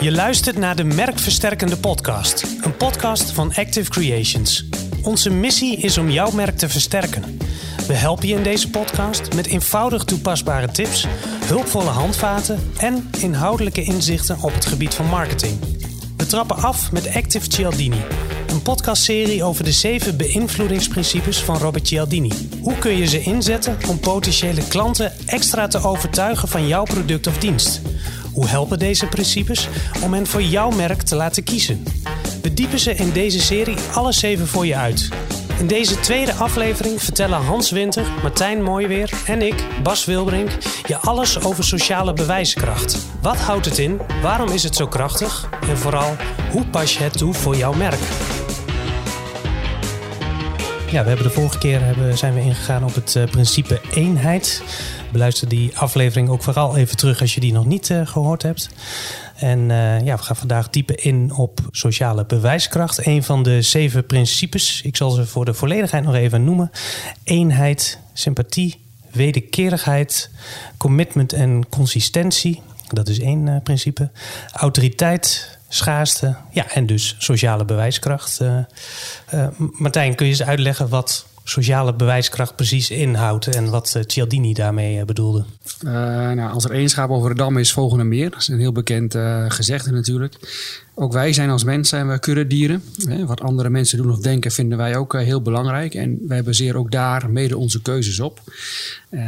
Je luistert naar de Merkversterkende Podcast, een podcast van Active Creations. Onze missie is om jouw merk te versterken. We helpen je in deze podcast met eenvoudig toepasbare tips, hulpvolle handvaten en inhoudelijke inzichten op het gebied van marketing. We trappen af met Active Cialdini, een podcastserie over de zeven beïnvloedingsprincipes van Robert Cialdini. Hoe kun je ze inzetten om potentiële klanten extra te overtuigen van jouw product of dienst? Hoe helpen deze principes om hen voor jouw merk te laten kiezen? We diepen ze in deze serie alle zeven voor je uit. In deze tweede aflevering vertellen Hans Winter, Martijn Mooiweer en ik, Bas Wilbrink, je alles over sociale bewijskracht. Wat houdt het in? Waarom is het zo krachtig? En vooral, hoe pas je het toe voor jouw merk? Ja, we hebben de vorige keer hebben, zijn we ingegaan op het uh, principe eenheid. Beluister die aflevering ook vooral even terug als je die nog niet uh, gehoord hebt. En uh, ja, we gaan vandaag diepen in op sociale bewijskracht. Een van de zeven principes. Ik zal ze voor de volledigheid nog even noemen: eenheid, sympathie, wederkerigheid, commitment en consistentie. Dat is één principe. Autoriteit, schaarste. Ja, en dus sociale bewijskracht. Uh, Martijn, kun je eens uitleggen wat sociale bewijskracht precies inhoudt en wat Cialdini daarmee bedoelde? Nou, als er één over de dam is, volgende meer. Dat is een heel bekend uh, gezegde natuurlijk. Ook wij zijn als mens zijn we kuddedieren. Wat andere mensen doen of denken vinden wij ook uh, heel belangrijk. En wij baseren ook daar mede onze keuzes op.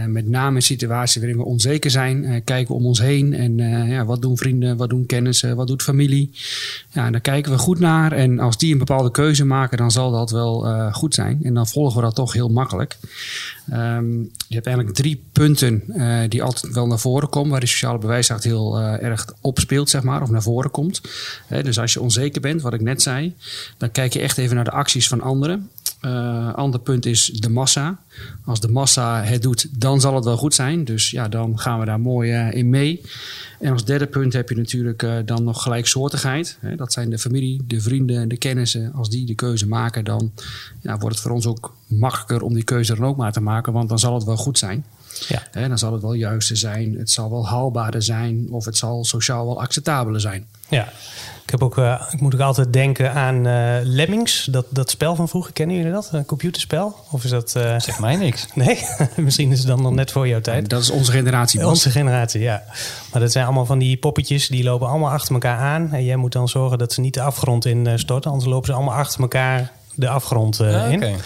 met name in situaties waarin we onzeker zijn, kijken we om ons heen. En ja, wat doen vrienden, wat doen kennissen, wat doet familie? Ja, daar kijken we goed naar. En als die een bepaalde keuze maken, dan zal dat wel goed zijn. En dan volgen we dat toch heel makkelijk. Um, je hebt eigenlijk drie punten die altijd wel naar voren komen, waar de sociale bewijskracht heel erg opspeelt, zeg maar, of naar voren komt. Dus als je onzeker bent, wat ik net zei, dan kijk je echt even naar de acties van anderen. Uh, ander punt is de massa. Als de massa het doet, dan zal het wel goed zijn. Dus ja, dan gaan we daar mooi uh, in mee. En als derde punt heb je natuurlijk uh, dan nog gelijksoortigheid. Hè, dat zijn de familie, de vrienden, de kennissen. Als die de keuze maken, dan ja, wordt het voor ons ook makkelijker om die keuze dan ook maar te maken. Want dan zal het wel goed zijn. Ja. Hè, dan zal het wel juister zijn, het zal wel haalbaarder zijn of het zal sociaal wel acceptabeler zijn. Ja, ik, heb ook, uh, ik moet ook altijd denken aan uh, Lemmings, dat, dat spel van vroeger. Kennen jullie dat? Een computerspel? Of is dat... Uh... Zeg mij niks. Nee? Misschien is het dan nog net voor jouw tijd. Dat is onze generatie. Bas. Onze generatie, ja. Maar dat zijn allemaal van die poppetjes, die lopen allemaal achter elkaar aan. En jij moet dan zorgen dat ze niet de afgrond in storten. Anders lopen ze allemaal achter elkaar de afgrond ah, in. Okay.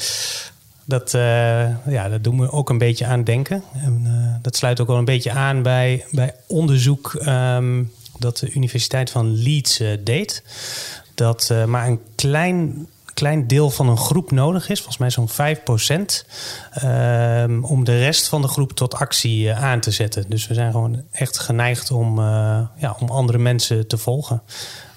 Dat, uh, ja, dat doen we ook een beetje aan denken. En, uh, dat sluit ook wel een beetje aan bij, bij onderzoek um, dat de Universiteit van Leeds uh, deed. Dat maar een klein, klein deel van een groep nodig is, volgens mij zo'n 5%, um, om de rest van de groep tot actie aan te zetten. Dus we zijn gewoon echt geneigd om, ja, om andere mensen te volgen.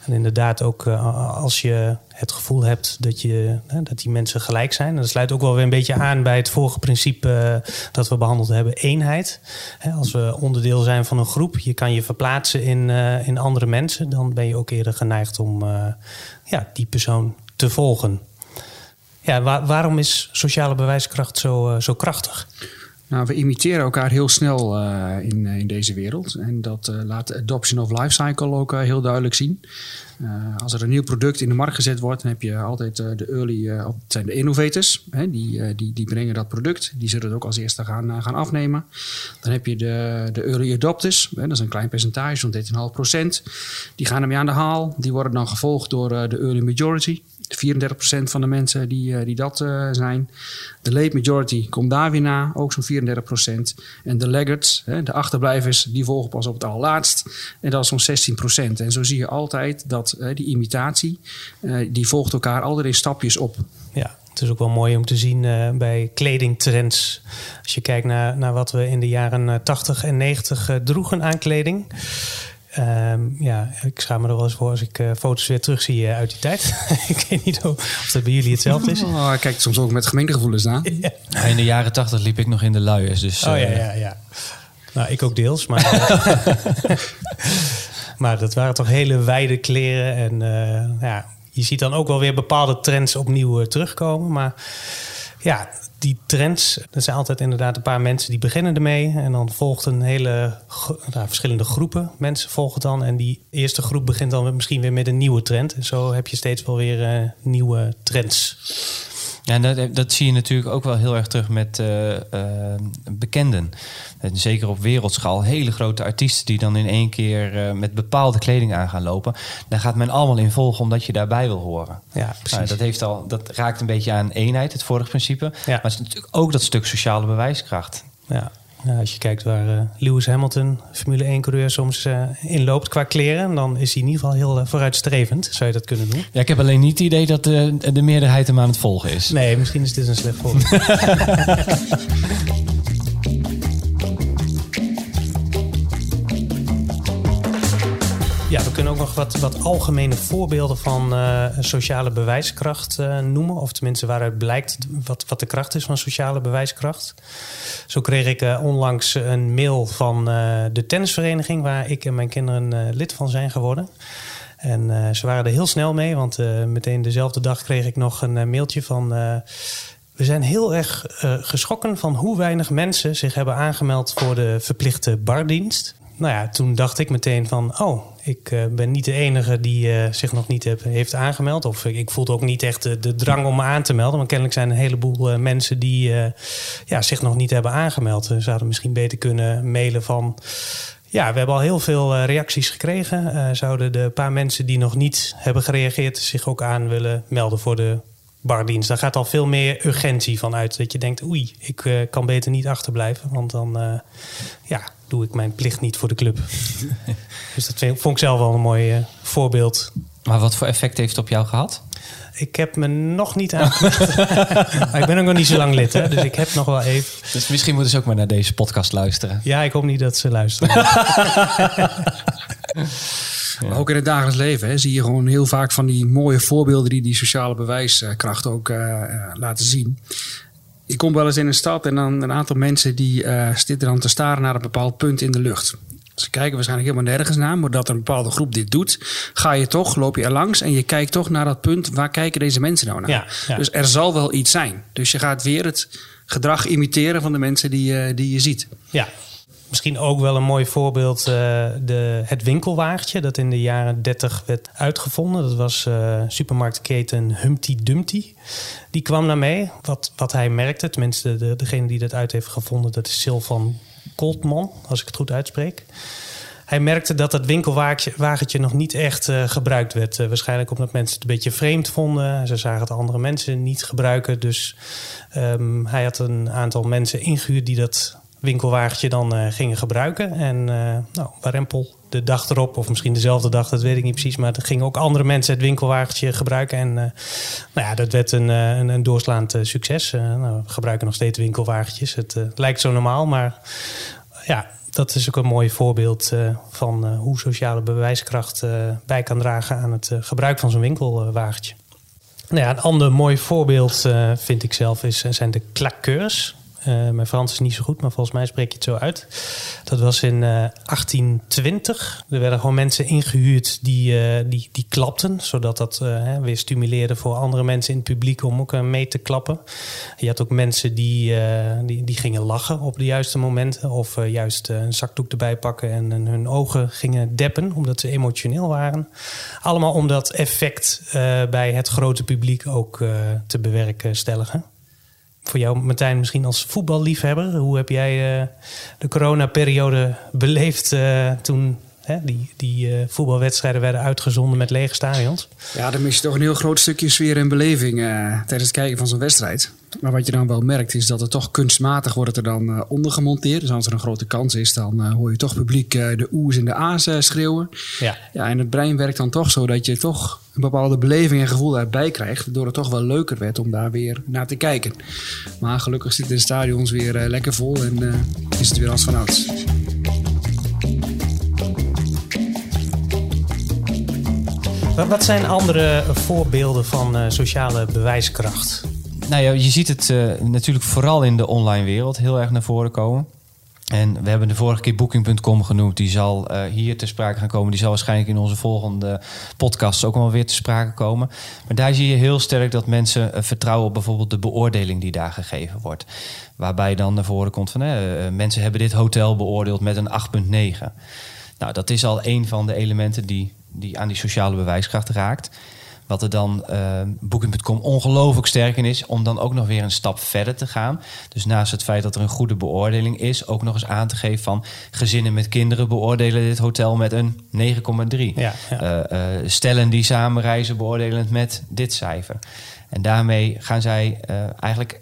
Inderdaad ook uh, als je het gevoel hebt dat, je, dat die mensen gelijk zijn. En dat sluit ook wel weer een beetje aan bij het vorige principe uh, dat we behandeld hebben, eenheid. Als we onderdeel zijn van een groep, je kan je verplaatsen in, in andere mensen. Dan ben je ook eerder geneigd om ja, die persoon te volgen. Ja, waar, waarom is sociale bewijskracht zo, zo krachtig? Nou, we imiteren elkaar heel snel uh, in, in deze wereld. En dat uh, laat de adoption of lifecycle ook heel duidelijk zien. als er een nieuw product in de markt gezet wordt, dan heb je altijd de early, het zijn de innovators. Hè, die, die, die brengen dat product. Die zullen het ook als eerste gaan, gaan afnemen. Dan heb je de, de early adopters. Hè, dat is een klein percentage, zo'n 13,5%. Die gaan ermee aan de haal. Die worden dan gevolgd door de early majority. 34% van de mensen die, die dat uh, zijn. De late majority komt daar weer na, ook zo'n 34%. En de laggards, hè, de achterblijvers, die volgen pas op het allerlaatst. En dat is zo'n 16%. En zo zie je altijd dat uh, die imitatie, die volgt elkaar altijd in stapjes op. Ja, het is ook wel mooi om te zien bij kledingtrends. Als je kijkt naar, naar wat we in de jaren 80 en 90 droegen aan kleding. Um, ja, ik schaam me er wel eens voor als ik uh, foto's weer terugzie uh, uit die tijd. ik weet niet of dat bij jullie hetzelfde is. Oh, kijk, soms ook met gemengde gevoelens aan. ja. In de jaren tachtig liep ik nog in de luiers. Dus, oh ja, ja, ja. Nou, ik ook deels, maar... maar dat waren toch hele wijde kleren. En ja, je ziet dan ook wel weer bepaalde trends opnieuw terugkomen. Maar Ja, die trends, dat zijn altijd inderdaad een paar mensen die beginnen ermee. En dan volgt een hele nou, verschillende groepen mensen volgen dan. En die eerste groep begint dan misschien weer met een nieuwe trend. En zo heb je steeds wel weer uh, nieuwe trends. Ja, dat, dat, zie je natuurlijk ook wel heel erg terug met uh, uh, bekenden. En zeker op wereldschaal. Hele grote artiesten die dan in één keer uh, met bepaalde kleding aan gaan lopen. Daar gaat men allemaal in volgen omdat je daarbij wil horen. Ja, nou, precies. Dat, heeft al, dat raakt een beetje aan eenheid, het vorige principe. Ja. Maar het is natuurlijk ook dat stuk sociale bewijskracht. Ja, ja, als je kijkt waar uh, Lewis Hamilton, Formule 1-coureur, soms uh, in loopt qua kleren, dan is hij in ieder geval heel uh, vooruitstrevend. Zou je dat kunnen doen? Ja, ik heb alleen niet het idee dat de, de meerderheid hem aan het volgen is. Nee, misschien is dit een slecht voorbeeld. wat, wat algemene voorbeelden van uh, sociale bewijskracht uh, noemen. Of tenminste waaruit blijkt wat, wat de kracht is van sociale bewijskracht. Zo kreeg ik uh, onlangs een mail van de tennisvereniging... waar ik en mijn kinderen lid van zijn geworden. En ze waren er heel snel mee, want meteen dezelfde dag kreeg ik nog een mailtje van... we zijn heel erg geschrokken van hoe weinig mensen zich hebben aangemeld voor de verplichte bardienst nou ja, toen dacht ik meteen van, oh, ik uh, ben niet de enige die uh, zich nog niet heeft aangemeld. Of ik, voelde ook niet echt de, drang om me aan te melden. Maar kennelijk zijn een heleboel uh, mensen die ja, zich nog niet hebben aangemeld. Zouden misschien beter kunnen mailen van... Ja, we hebben al heel veel reacties gekregen. zouden de paar mensen die nog niet hebben gereageerd... zich ook aan willen melden voor de bardienst. Daar gaat al veel meer urgentie van uit. Dat je denkt, oei, ik kan beter niet achterblijven. Want dan ja, doe ik mijn plicht niet voor de club. dus dat vond ik zelf wel een mooi uh, voorbeeld. Maar wat voor effect heeft het op jou gehad? Ik heb me nog niet aan. ik ben ook nog niet zo lang lid, hè, dus ik heb nog wel even. Dus misschien moeten ze ook maar naar deze podcast luisteren. Ja, ik hoop niet dat ze luisteren. Ook in het dagelijks leven hè, zie je gewoon heel vaak van die mooie voorbeelden die die sociale bewijskracht ook uh, laten zien. Ik kom wel eens in een stad en dan een aantal mensen die uh, zitten dan te staren naar een bepaald punt in de lucht. Ze kijken waarschijnlijk helemaal nergens naar, maar dat een bepaalde groep dit doet, ga je toch, loop je er langs en je kijkt toch naar dat punt, waar kijken deze mensen nou naar? Ja, Dus er zal wel iets zijn. Dus je gaat weer het gedrag imiteren van de mensen die, uh, die je ziet. Ja, Misschien ook wel een mooi voorbeeld, uh, de, het winkelwagentje dat in de jaren 30 werd uitgevonden. Dat was uh, supermarktketen Humpty Dumpty. Die kwam naar mee. Wat, wat hij merkte, tenminste de, degene die dat uit heeft gevonden, dat is Sylvan Coltman, als ik het goed uitspreek. Hij merkte dat dat winkelwagentje nog niet echt uh, gebruikt werd. waarschijnlijk omdat mensen het een beetje vreemd vonden. Ze zagen het andere mensen niet gebruiken. Dus um, hij had een aantal mensen ingehuurd die dat winkelwagentje dan uh, gingen gebruiken. En uh, nou, Warempel de dag erop, of misschien dezelfde dag, dat weet ik niet precies. Maar er gingen ook andere mensen het winkelwagentje gebruiken. En uh, nou ja, dat werd een, een, een doorslaand succes. nou, we gebruiken nog steeds winkelwagentjes. Het lijkt zo normaal, maar ja, dat is ook een mooi voorbeeld van hoe sociale bewijskracht bij kan dragen aan het gebruik van zo'n winkelwagentje. Nou ja, een ander mooi voorbeeld vind ik zelf is, zijn de klakkeurs. Uh, mijn Frans is niet zo goed, maar volgens mij spreek je het zo uit. Dat was in uh, eh, 1820. Er werden gewoon mensen ingehuurd die, uh, die, die klapten. Zodat dat weer stimuleerde voor andere mensen in het publiek om ook mee te klappen. Je had ook mensen die, die, die gingen lachen op de juiste momenten. Of juist een zakdoek erbij pakken en hun ogen gingen deppen. Omdat ze emotioneel waren. Allemaal om dat effect bij het grote publiek ook te bewerkstelligen voor jou, Martijn, misschien als voetballiefhebber. Hoe heb jij uh, de coronaperiode beleefd uh, toen hè, die, die uh, voetbalwedstrijden werden uitgezonden met lege stadions? Ja, dan mis je toch een heel groot stukje sfeer en beleving tijdens het kijken van zo'n wedstrijd. Maar wat je dan wel merkt is dat het toch kunstmatig wordt er dan ondergemonteerd. Dus als er een grote kans is, dan hoor je toch publiek de oes en de a's schreeuwen. Ja. ja, en het brein werkt dan toch zo dat je toch een bepaalde beleving en gevoel daarbij krijgt. Waardoor het toch wel leuker werd om daar weer naar te kijken. Maar gelukkig zitten de stadions weer uh, lekker vol en uh, is het weer als vanouds. Wat zijn andere voorbeelden van uh, sociale bewijskracht? Nou ja, je ziet het natuurlijk vooral in de online wereld heel erg naar voren komen. En we hebben de vorige keer Booking.com genoemd. Die zal uh, hier te sprake gaan komen. Die zal waarschijnlijk in onze volgende podcast ook wel weer te sprake komen. Maar daar zie je heel sterk dat mensen uh, vertrouwen op bijvoorbeeld de beoordeling die daar gegeven wordt. Waarbij dan naar voren komt van uh, mensen hebben dit hotel beoordeeld met een 8,9. Nou, dat is al een van de elementen die, die aan die sociale bewijskracht raakt. Wat er dan uh, Booking.com ongelooflijk sterk in is, om dan ook nog weer een stap verder te gaan. Dus naast het feit dat er een goede beoordeling is, ook nog eens aan te geven van gezinnen met kinderen beoordelen dit hotel met een 9,3. Ja, ja. uh, stellen die samen reizen beoordelen het met dit cijfer. En daarmee gaan zij eigenlijk eh,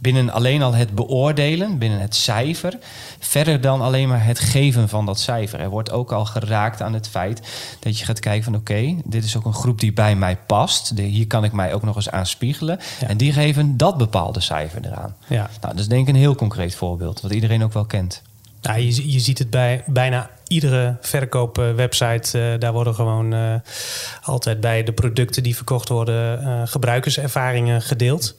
binnen alleen al het beoordelen, binnen het cijfer, verder dan alleen maar het geven van dat cijfer. Er wordt ook al geraakt aan het feit dat je gaat kijken van oké, dit is ook een groep die bij mij past. De, hier kan ik mij ook nog eens aan spiegelen. En die geven dat bepaalde cijfer eraan. Ja. Nou, dat is denk ik een heel concreet voorbeeld, wat iedereen ook wel kent. Nou, je, je ziet het bij bijna iedere verkoopwebsite. Uh, daar worden gewoon uh, altijd bij de producten die verkocht worden uh, gebruikerservaringen gedeeld.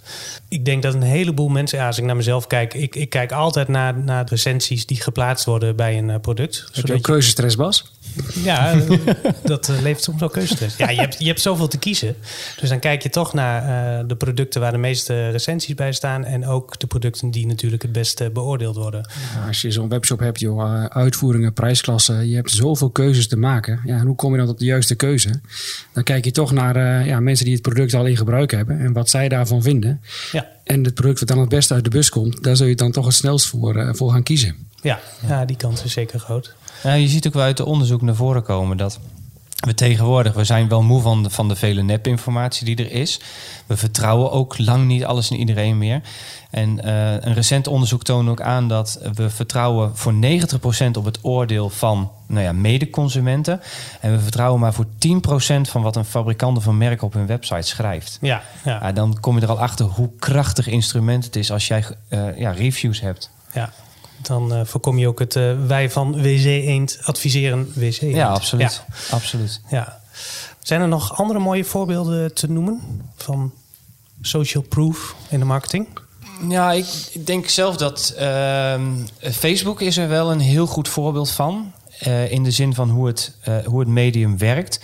Ik denk dat een heleboel mensen, ja, als ik naar mezelf kijk, ik, ik kijk altijd naar, naar de recensies die geplaatst worden bij een product. Heb je ook keuzestress, Bas? Ja, dat levert soms wel keuzestress. Ja, je hebt, je hebt zoveel te kiezen. Dus dan kijk je toch naar de producten waar de meeste recensies bij staan. En ook de producten die natuurlijk het beste beoordeeld worden. als je zo'n webshop hebt, joh, uitvoeringen, prijsklassen je hebt zoveel keuzes te maken. Ja, en hoe kom je dan tot de juiste keuze? Dan kijk je toch naar uh, ja, mensen die het product al in gebruik hebben en wat zij daarvan vinden. Ja. En het product wat dan het beste uit de bus komt, daar zul je dan toch het snelst voor, uh, voor gaan kiezen. Ja, ja, die kans is zeker groot. Ja, je ziet ook wel uit de onderzoek naar voren komen dat we tegenwoordig, we zijn wel moe van de, van de vele nepinformatie die er is. We vertrouwen ook lang niet alles en iedereen meer. En uh, een recent onderzoek toont ook aan dat we vertrouwen voor 90% op het oordeel van nou ja, medeconsumenten. En we vertrouwen maar voor 10% van wat een fabrikant of een merk op hun website schrijft. Ja, ja. Uh, dan kom je er al achter hoe krachtig instrument het is als jij uh, ja, reviews hebt. Ja, dan uh, voorkom je ook het uh, wij van WC Eend adviseren WC Eend. Ja, absoluut. Ja. absoluut. Ja. Zijn er nog andere mooie voorbeelden te noemen van social proof in de marketing? Ja, ik, ik denk zelf dat uh, Facebook is er wel een heel goed voorbeeld van. Uh, in de zin van hoe het, uh, hoe het medium werkt.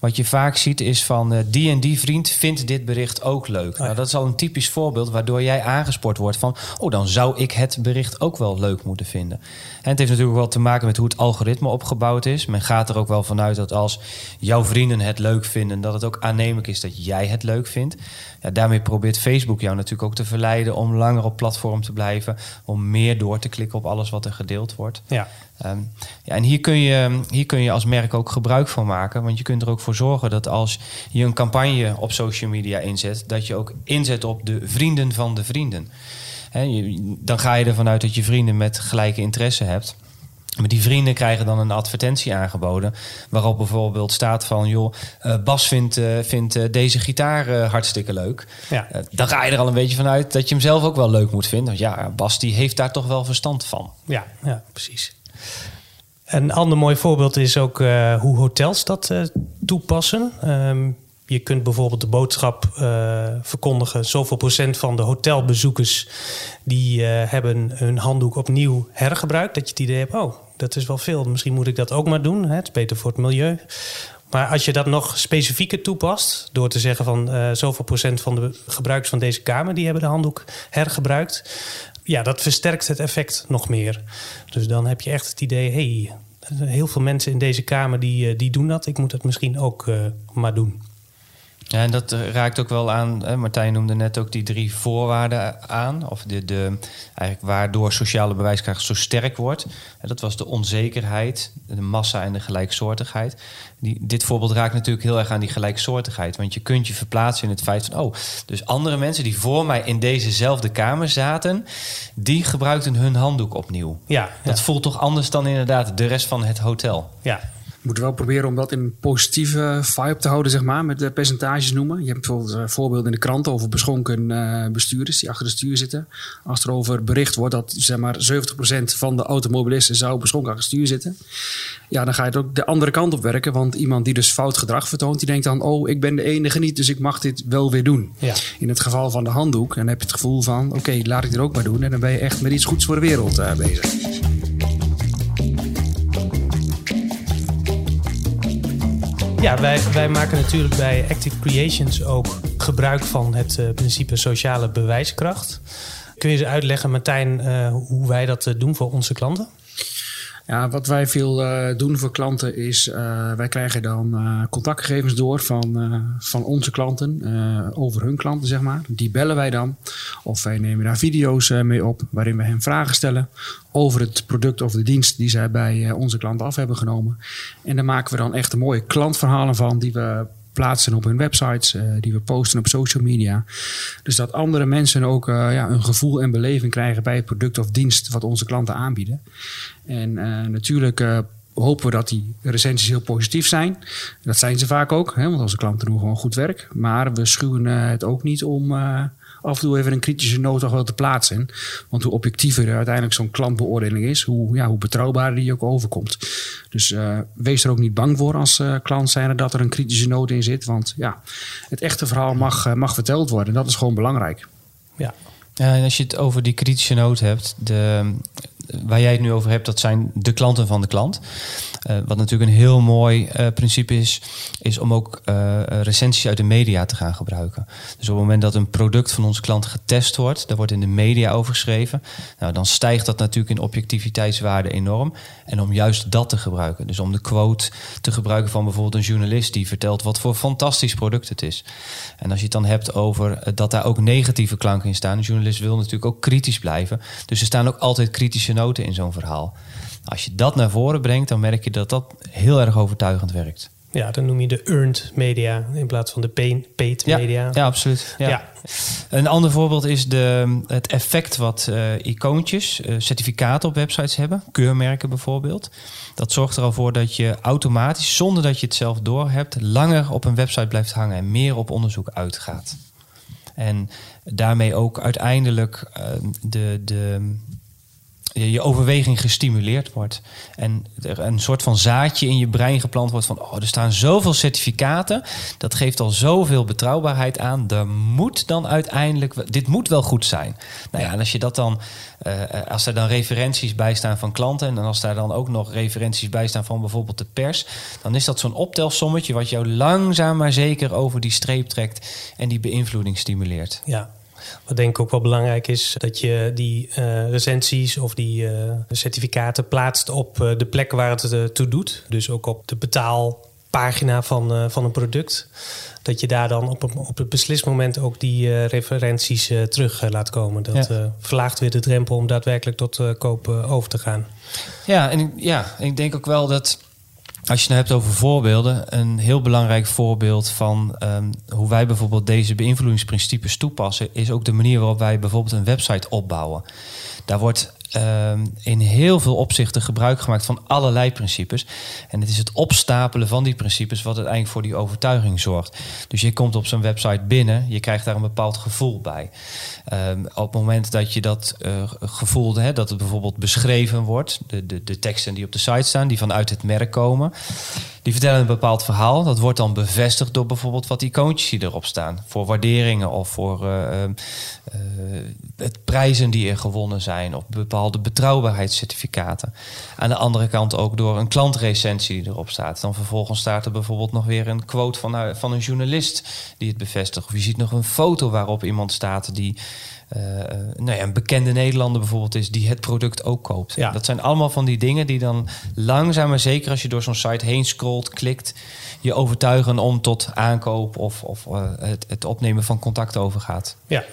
Wat je vaak ziet is van uh, die en die vriend vindt dit bericht ook leuk. Oh, ja. nou, dat is al een typisch voorbeeld waardoor jij aangespoord wordt van... oh, dan zou ik het bericht ook wel leuk moeten vinden. En het heeft natuurlijk wel te maken met hoe het algoritme opgebouwd is. Men gaat er ook wel vanuit dat als jouw vrienden het leuk vinden... dat het ook aannemelijk is dat jij het leuk vindt. Ja, daarmee probeert Facebook jou natuurlijk ook te verleiden... om langer op platform te blijven. Om meer door te klikken op alles wat er gedeeld wordt. Ja. Um, ja, en hier kun, je, hier kun je als merk ook gebruik van maken. Want je kunt er ook voor zorgen dat als je een campagne op social media inzet, dat je ook inzet op de vrienden van de vrienden. He, dan ga je ervan uit dat je vrienden met gelijke interesse hebt. Maar die vrienden krijgen dan een advertentie aangeboden. Waarop bijvoorbeeld staat van... joh, uh, Bas vindt, uh, vindt uh, deze gitaar hartstikke leuk. Ja. dan ga je er al een beetje vanuit dat je hem zelf ook wel leuk moet vinden. Want ja, Bas die heeft daar toch wel verstand van. Ja, ja precies. Een ander mooi voorbeeld is ook uh, hoe hotels dat uh, toepassen. Um, je kunt bijvoorbeeld de boodschap uh, verkondigen: zoveel procent van de hotelbezoekers die hebben hun handdoek opnieuw hergebruikt. Dat je het idee hebt: oh, dat is wel veel. Misschien moet ik dat ook maar doen. Hè? Het is beter voor het milieu. Maar als je dat nog specifieker toepast, door te zeggen van zoveel procent van de gebruikers van deze kamer die hebben de handdoek hergebruikt, ja, dat versterkt het effect nog meer. Dus dan heb je echt het idee, hey, heel veel mensen in deze kamer die, eh, die doen dat. Ik moet dat misschien ook uh, maar doen. Ja, en dat raakt ook wel aan. Hè, Martijn noemde net ook die drie voorwaarden aan. Of de, de, eigenlijk waardoor sociale bewijskracht zo sterk wordt. En dat was de onzekerheid, de massa en de gelijksoortigheid. Die, dit voorbeeld raakt natuurlijk heel erg aan die gelijksoortigheid. Want je kunt je verplaatsen in het feit van... oh, dus andere mensen die voor mij in dezezelfde kamer zaten... die gebruikten hun handdoek opnieuw. Ja, Dat voelt toch anders dan inderdaad de rest van het hotel. Ja, moeten wel proberen om dat in een positieve vibe te houden, zeg maar, met de percentages noemen. Je hebt bijvoorbeeld uh, voorbeelden in de kranten over beschonken uh, bestuurders die achter de stuur zitten. Als er over bericht wordt dat zeg maar 70% van de automobilisten zou beschonken achter het stuur zitten, ja, dan ga je het ook de andere kant op werken. Want iemand die dus fout gedrag vertoont, die denkt dan, oh, ik ben de enige niet, dus ik mag dit wel weer doen. Ja. In het geval van de handdoek, dan heb je het gevoel van, oké, laat ik er ook maar doen. En dan ben je echt met iets goeds voor de wereld uh, bezig. Ja, wij, maken natuurlijk bij Active Creations ook gebruik van het uh, principe sociale bewijskracht. Kun je ze uitleggen, Martijn, uh, hoe wij dat doen voor onze klanten? Ja, wat wij veel uh, doen voor klanten is, uh, wij krijgen dan uh, contactgegevens door van, van onze klanten over hun klanten, zeg maar. Die bellen wij dan. Of wij nemen daar video's mee op waarin we hen vragen stellen over het product of de dienst die zij bij onze klanten af hebben genomen. En daar maken we dan echt mooie klantverhalen van die we plaatsen op hun websites, die we posten op social media. Dus dat andere mensen ook ja, een gevoel en beleving krijgen bij het product of dienst wat onze klanten aanbieden. En uh, natuurlijk hopen we dat die recensies heel positief zijn. Dat zijn ze vaak ook, hè, want onze klanten doen gewoon goed werk. Maar we schuwen het ook niet om af en toe even een kritische noot wel te plaatsen. Want hoe objectiever uiteindelijk zo'n klantbeoordeling is, hoe, ja, hoe betrouwbaarder die ook overkomt. Dus wees er ook niet bang voor als klant zijn dat er een kritische noot in zit. Want ja, het echte verhaal mag, mag verteld worden. Dat is gewoon belangrijk. Ja, en als je het over die kritische noot hebt, de, waar jij het nu over hebt, dat zijn de klanten van de klant. Uh, wat natuurlijk een heel mooi uh, principe is, is om ook uh, recensies uit de media te gaan gebruiken. Dus op het moment dat een product van onze klant getest wordt, daar wordt in de media over geschreven, nou, dan stijgt dat natuurlijk in objectiviteitswaarde enorm. En om juist dat te gebruiken, dus om de quote te gebruiken van bijvoorbeeld een journalist die vertelt wat voor fantastisch product het is. En als je het dan hebt over dat daar ook negatieve klanken in staan, een journalist wil natuurlijk ook kritisch blijven. Dus er staan ook altijd kritische noten in zo'n verhaal. Als je dat naar voren brengt, dan merk je dat dat heel erg overtuigend werkt. Ja, dan noem je de earned media in plaats van de paid media. Ja, ja absoluut. Ja. ja. Een ander voorbeeld is de, het effect wat uh, icoontjes, uh, certificaten op websites hebben, keurmerken bijvoorbeeld. Dat zorgt er al voor dat je automatisch, zonder dat je het zelf doorhebt, langer op een website blijft hangen en meer op onderzoek uitgaat. En daarmee ook uiteindelijk uh, de, de, je overweging gestimuleerd wordt. En er een soort van zaadje in je brein geplant wordt van... oh, er staan zoveel certificaten. Dat geeft al zoveel betrouwbaarheid aan. Er moet dan uiteindelijk... Dit moet wel goed zijn. Nou ja, en als je dat dan... Uh, als er dan referenties bij staan van klanten... en als daar dan ook nog referenties bij staan van bijvoorbeeld de pers... dan is dat zo'n optelsommetje... wat jou langzaam maar zeker over die streep trekt... en die beïnvloeding stimuleert. Ja, wat denk ik ook wel belangrijk is, dat je die uh, recensies of die uh, certificaten plaatst op uh, de plek waar het toe doet. Dus ook op de betaalpagina van, van een product. Dat je daar dan op, op het beslismoment ook die referenties terug laat komen. Dat ja. verlaagt weer de drempel om daadwerkelijk tot koop over te gaan. Ja, en ja, ik denk ook wel dat als je het hebt over voorbeelden, een heel belangrijk voorbeeld van um, hoe wij bijvoorbeeld deze beïnvloedingsprincipes toepassen, is ook de manier waarop wij bijvoorbeeld een website opbouwen. Daar wordt um, in heel veel opzichten gebruik gemaakt van allerlei principes. En het is het opstapelen van die principes wat uiteindelijk voor die overtuiging zorgt. Dus je komt op zo'n website binnen, je krijgt daar een bepaald gevoel bij. Um, op het moment dat je dat uh, gevoel, hè, dat het bijvoorbeeld beschreven wordt, de, de, de teksten die op de site staan, die vanuit het merk komen, die vertellen een bepaald verhaal. Dat wordt dan bevestigd door bijvoorbeeld wat icoontjes die erop staan. Voor waarderingen of voor uh, uh, het prijzen die er gewonnen zijn. Of bepaalde betrouwbaarheidscertificaten. Aan de andere kant ook door een klantrecensie die erop staat. Dan vervolgens staat er bijvoorbeeld nog weer een quote van, van een journalist die het bevestigt. Of je ziet nog een foto waarop iemand staat die uh, nou ja, een bekende Nederlander bijvoorbeeld is die het product ook koopt. Ja. Dat zijn allemaal van die dingen die dan langzaam maar zeker als je door zo'n site heen scrolt, klikt, je overtuigen om tot aankoop of, of uh, het, het opnemen van contact overgaat. Ja.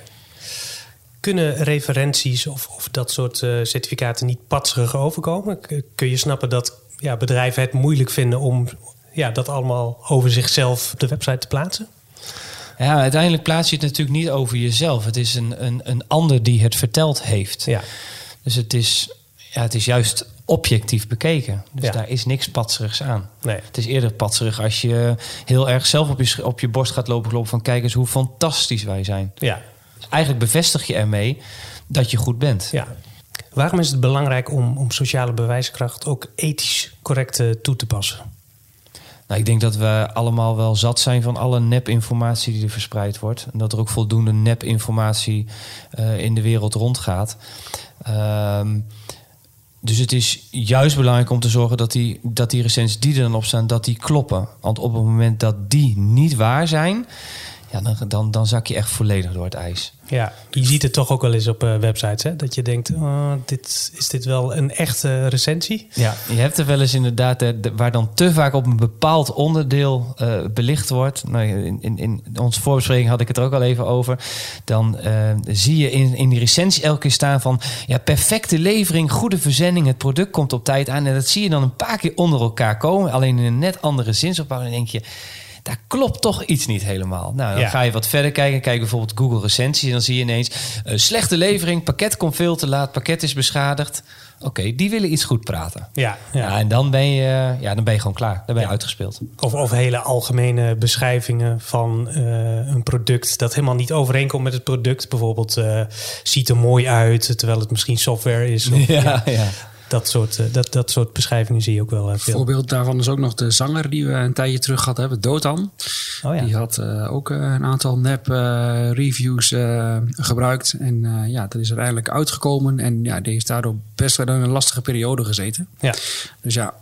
Kunnen referenties of, of dat soort uh, certificaten niet patserig overkomen? Kun je snappen dat ja, bedrijven het moeilijk vinden om ja, dat allemaal over zichzelf op de website te plaatsen? Ja, uiteindelijk plaats je het natuurlijk niet over jezelf. Het is een, een, een ander die het verteld heeft. Ja. Dus het is, ja, het is juist objectief bekeken. Dus daar is niks patserigs aan. Nee. Het is eerder patserig als je heel erg zelf op je, op je borst gaat lopen kloppen van kijk eens hoe fantastisch wij zijn. Ja. Eigenlijk bevestig je ermee dat je goed bent. Ja. Waarom is het belangrijk om, om sociale bewijskracht ook ethisch correct toe te passen? Nou, ik denk dat we allemaal wel zat zijn van alle nepinformatie die er verspreid wordt. En dat er ook voldoende nepinformatie uh, in de wereld rondgaat. Um, dus het is juist belangrijk om te zorgen dat die, dat die recensies die er dan op staan, dat die kloppen. Want op het moment dat die niet waar zijn, ja, dan, dan, dan zak je echt volledig door het ijs. Ja, je ziet het toch ook wel eens op uh, websites, hè? dat je denkt, oh, dit, is dit wel een echte recensie? Ja, je hebt er wel eens inderdaad, de, waar dan te vaak op een bepaald onderdeel uh, belicht wordt. Nou, in, in, in onze voorbespreking had ik het er ook al even over. Dan uh, zie je in, in die recensie elke keer staan van, ja, perfecte levering, goede verzending, het product komt op tijd aan. En dat zie je dan een paar keer onder elkaar komen, alleen in een net andere zinsopbouw. En dan denk je, daar klopt toch iets niet helemaal. Nou, dan ga je wat verder kijken. Kijk bijvoorbeeld Google recensies. En dan zie je ineens uh, slechte levering. Pakket komt veel te laat. Pakket is beschadigd. Oké, die willen iets goed praten. Ja, ja. en dan ben, je, ja, dan ben je gewoon klaar. Dan ben je uitgespeeld. Of, of hele algemene beschrijvingen van uh, een product dat helemaal niet overeenkomt met het product. Bijvoorbeeld uh, ziet er mooi uit, terwijl het misschien software is. Of, ja, ja dat soort, uh, dat, dat soort beschrijvingen zie je ook wel uh, veel. voorbeeld daarvan is ook nog de zanger die we een tijdje terug gehad hebben, Dotan. Oh, ja. Die had uh, ook een aantal nep reviews gebruikt. En ja, dat is uiteindelijk uitgekomen. En ja, die heeft daardoor best wel een lastige periode gezeten. Ja. Dus ja,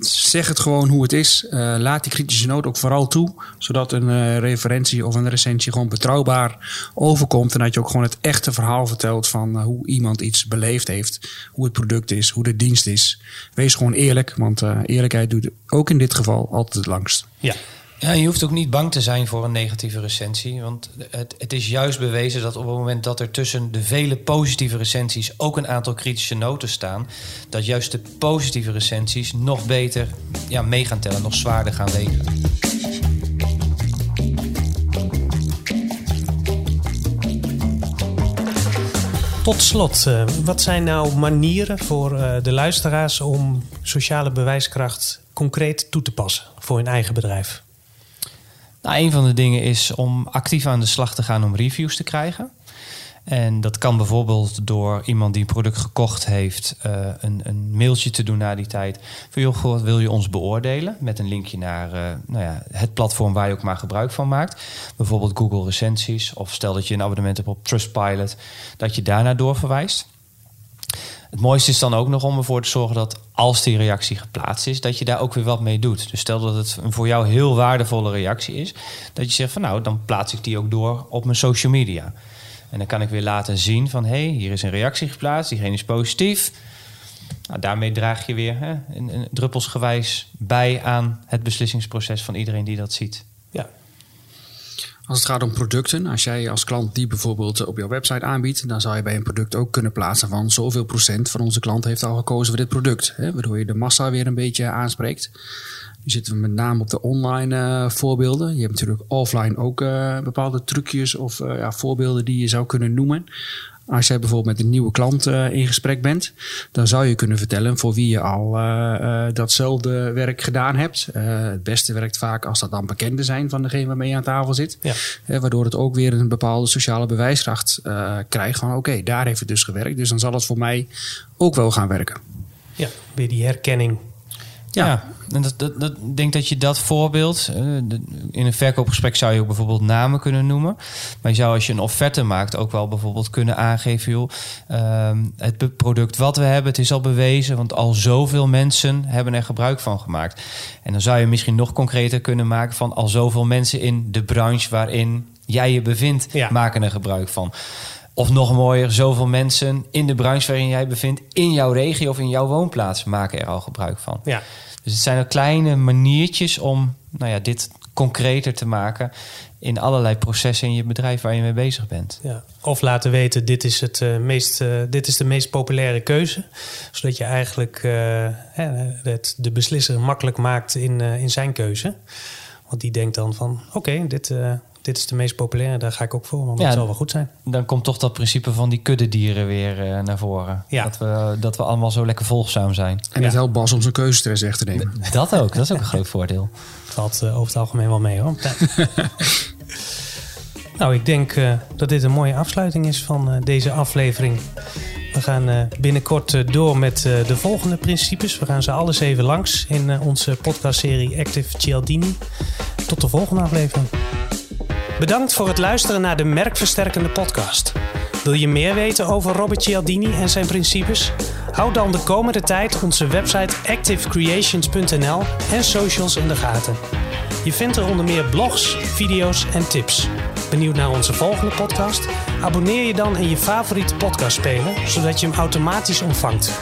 zeg het gewoon hoe het is. Uh, laat die kritische noot ook vooral toe. Zodat een uh, referentie of een recensie gewoon betrouwbaar overkomt. En dat je ook gewoon het echte verhaal vertelt van uh, hoe iemand iets beleefd heeft. Hoe het product is, hoe de dienst is. Wees gewoon eerlijk, want eerlijkheid doet ook in dit geval altijd het langst. Ja. Ja, je hoeft ook niet bang te zijn voor een negatieve recensie. Want het, het, is juist bewezen dat op het moment dat er tussen de vele positieve recensies ook een aantal kritische noten staan, dat juist de positieve recensies nog beter ja, mee gaan tellen, nog zwaarder gaan wegen. Tot slot, uh, wat zijn nou manieren voor uh, de luisteraars om sociale bewijskracht concreet toe te passen voor hun eigen bedrijf? Nou, een van de dingen is om actief aan de slag te gaan om reviews te krijgen. En dat kan bijvoorbeeld door iemand die een product gekocht heeft, uh, een, een, mailtje te doen na die tijd. Van joh, wil je ons beoordelen? Met een linkje naar uh, nou ja, het platform waar je ook maar gebruik van maakt. Bijvoorbeeld Google recensies. Of stel dat je een abonnement hebt op Trustpilot, dat je daarna doorverwijst. Het mooiste is dan ook nog om ervoor te zorgen dat als die reactie geplaatst is, dat je daar ook weer wat mee doet. Dus stel dat het een voor jou heel waardevolle reactie is, dat je zegt van nou, dan plaats ik die ook door op mijn social media. En dan kan ik weer laten zien van hé, hey, hier is een reactie geplaatst, diegene is positief. Nou, daarmee draag je weer hè, druppelsgewijs bij aan het beslissingsproces van iedereen die dat ziet. Als het gaat om producten, als jij als klant die bijvoorbeeld op jouw website aanbiedt, dan zou je bij een product ook kunnen plaatsen van zoveel procent van onze klant heeft al gekozen voor dit product. Hè, waardoor je de massa weer een beetje aanspreekt. Nu zitten we met name op de online uh, voorbeelden. Je hebt natuurlijk offline ook uh, bepaalde trucjes of ja, voorbeelden die je zou kunnen noemen. Als jij bijvoorbeeld met een nieuwe klant uh, in gesprek bent, dan zou je kunnen vertellen voor wie je al uh, uh, datzelfde werk gedaan hebt. het beste werkt vaak als dat dan bekenden zijn van degene waarmee je aan tafel zit. Ja. waardoor het ook weer een bepaalde sociale bewijskracht krijgt van oké, okay, daar heeft het dus gewerkt. Dus dan zal het voor mij ook wel gaan werken. Ja, weer die herkenning ja, en dat, dat, dat, ik denk dat je dat voorbeeld... Uh, in een verkoopgesprek zou je ook bijvoorbeeld namen kunnen noemen. Maar je zou als je een offerte maakt ook wel bijvoorbeeld kunnen aangeven... joh, uh, het product wat we hebben, het is al bewezen... want al zoveel mensen hebben er gebruik van gemaakt. En dan zou je misschien nog concreter kunnen maken... van al zoveel mensen in de branche waarin jij je bevindt... Ja. maken er gebruik van. Of nog mooier, zoveel mensen in de branche waarin jij bevindt, in jouw regio of in jouw woonplaats, maken er al gebruik van. Ja. Dus het zijn ook kleine maniertjes om nou ja, dit concreter te maken in allerlei processen in je bedrijf waar je mee bezig bent. Ja. Of laten weten, dit is, het, uh, meest, uh, dit is de meest populaire keuze. Zodat je eigenlijk uh, het, de beslisser makkelijk maakt in, in zijn keuze. Want die denkt dan van, oké, dit, dit is de meest populaire, daar ga ik ook voor, want ja, dat zal wel goed zijn. Dan komt toch dat principe van die kuddedieren weer uh, naar voren. Ja. Dat, we, dat we allemaal zo lekker volgzaam zijn. En het helpt Bas om zijn keuzestress weg te nemen. Dat ook, dat is ook een groot voordeel. Valt uh, over het algemeen wel mee hoor. nou, ik denk uh, dat dit een mooie afsluiting is van deze aflevering. We gaan binnenkort door met de volgende principes. We gaan ze alles even langs in onze podcastserie Active Cialdini. Tot de volgende aflevering. Bedankt voor het luisteren naar de Merkversterkende podcast. Wil je meer weten over Robert Cialdini en zijn principes? Houd dan de komende tijd onze website activecreations.nl en socials in de gaten. Je vindt er onder meer blogs, video's en tips. Benieuwd naar onze volgende podcast? Abonneer je dan in je favoriete podcastspeler, zodat je hem automatisch ontvangt.